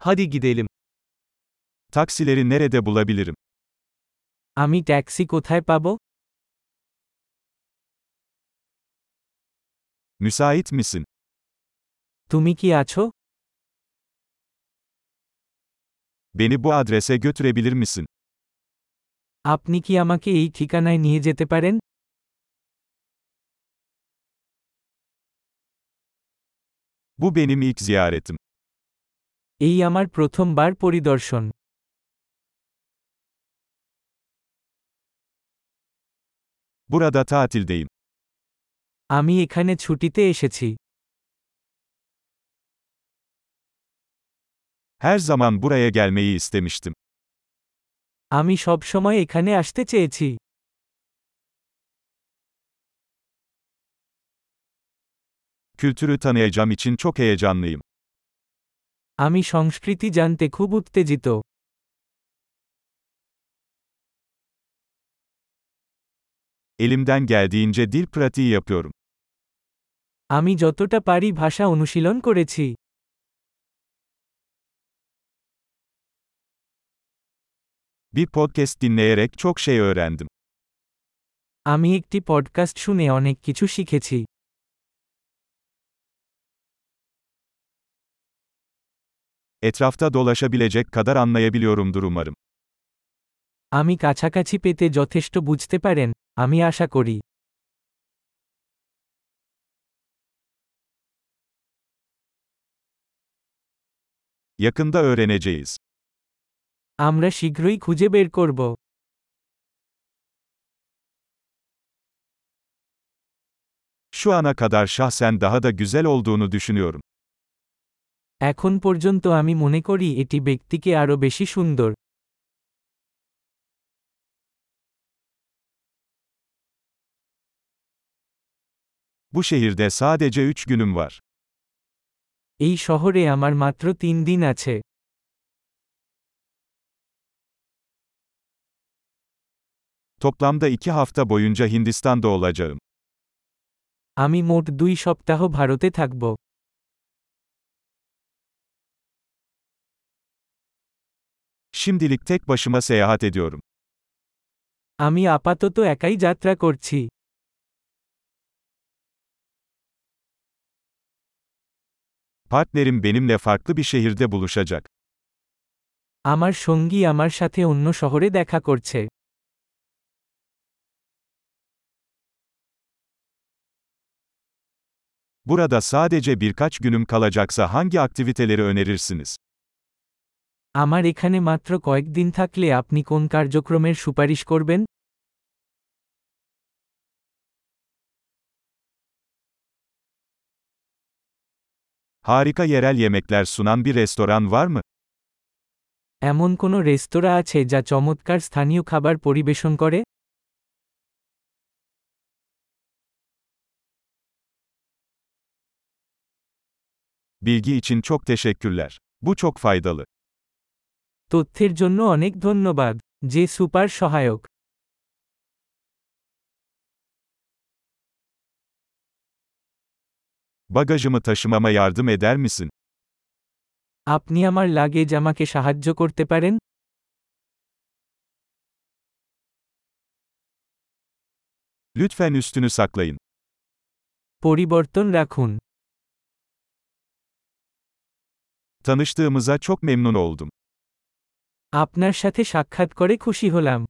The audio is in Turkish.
Hadi gidelim. Taksileri nerede bulabilirim? আমি taxi কোথায় পাব Müsait misin? তুমি কি আছো Beni bu adrese götürebilir misin? আপনি কি আমাকে এই ঠিকানায় নিয়ে যেতে পারেন Bu benim ilk ziyaretim. এই আমার প্রথমবার পরিদর্শন Burada tatildeyim. আমি এখানে ছুটিতে এসেছি Her zaman buraya gelmeyi istemiştim. আমি সবসময় এখানে আসতে চেয়েছি Kültürü tanıyacağım için çok heyecanlıyım. আমি সংস্কৃতি জানতে খুব উত্তেজিত Elimden geldiğince dil pratiği yapıyorum. আমি যতটা পারি ভাষা অনুশীলন করেছি Bir podcast dinleyerek çok şey öğrendim. আমি একটি পডকাস্ট শুনে অনেক কিছু শিখেছি Etrafta dolaşabilecek kadar anlayabiliyorumdur umarım. আমি কাছাকাছি পেতে যথেষ্ট বুঝতে পারেন আমি আশা করি Yakında öğreneceğiz. আমরা শীঘ্রই খুঁজে বের করব Şu ana kadar şahsen daha da güzel olduğunu düşünüyorum. এখন পর্যন্ত আমি মনে করি এটি ব্যক্তিকে আরও বেশি সুন্দর Bu şehirde sadece 3 günüm var. এই শহরে আমার মাত্র তিন দিন আছে Toplamda 2 hafta boyunca Hindistan'da olacağım. আমি মোট দুই সপ্তাহ ভারতে থাকব Şimdilik tek başıma seyahat ediyorum. আমি আপাতত একাই যাত্রা করছি Partnerim benimle farklı bir şehirde buluşacak. আমার সঙ্গী আমার সাথে অন্য শহরে দেখা করছে Burada sadece birkaç günüm kalacaksa hangi aktiviteleri önerirsiniz? আমার এখানে মাত্র কয়েকদিন থাকলে আপনি কোন কার্যক্রমের সুপারিশ করবেন Harika yerel yemekler sunan bir restoran var mı? এমন কোনো রেস্তোরাঁ আছে যা চমৎকার স্থানীয় খাবার পরিবেশন করে Bilgi için çok teşekkürler. Bu çok faydalı. তথ্যের জন্য অনেক ধন্যবাদ যে সুপার সহায়ক Bagajımı taşımama yardım eder misin? আপনি আমার লাগেজ আমাকে সাহায্য করতে পারেন Lütfen üstünü saklayın. পরিবর্তন রাখুন Tanıştığımıza çok memnun oldum. আপনার সাথে সাক্ষাৎ করে খুশি হলাম।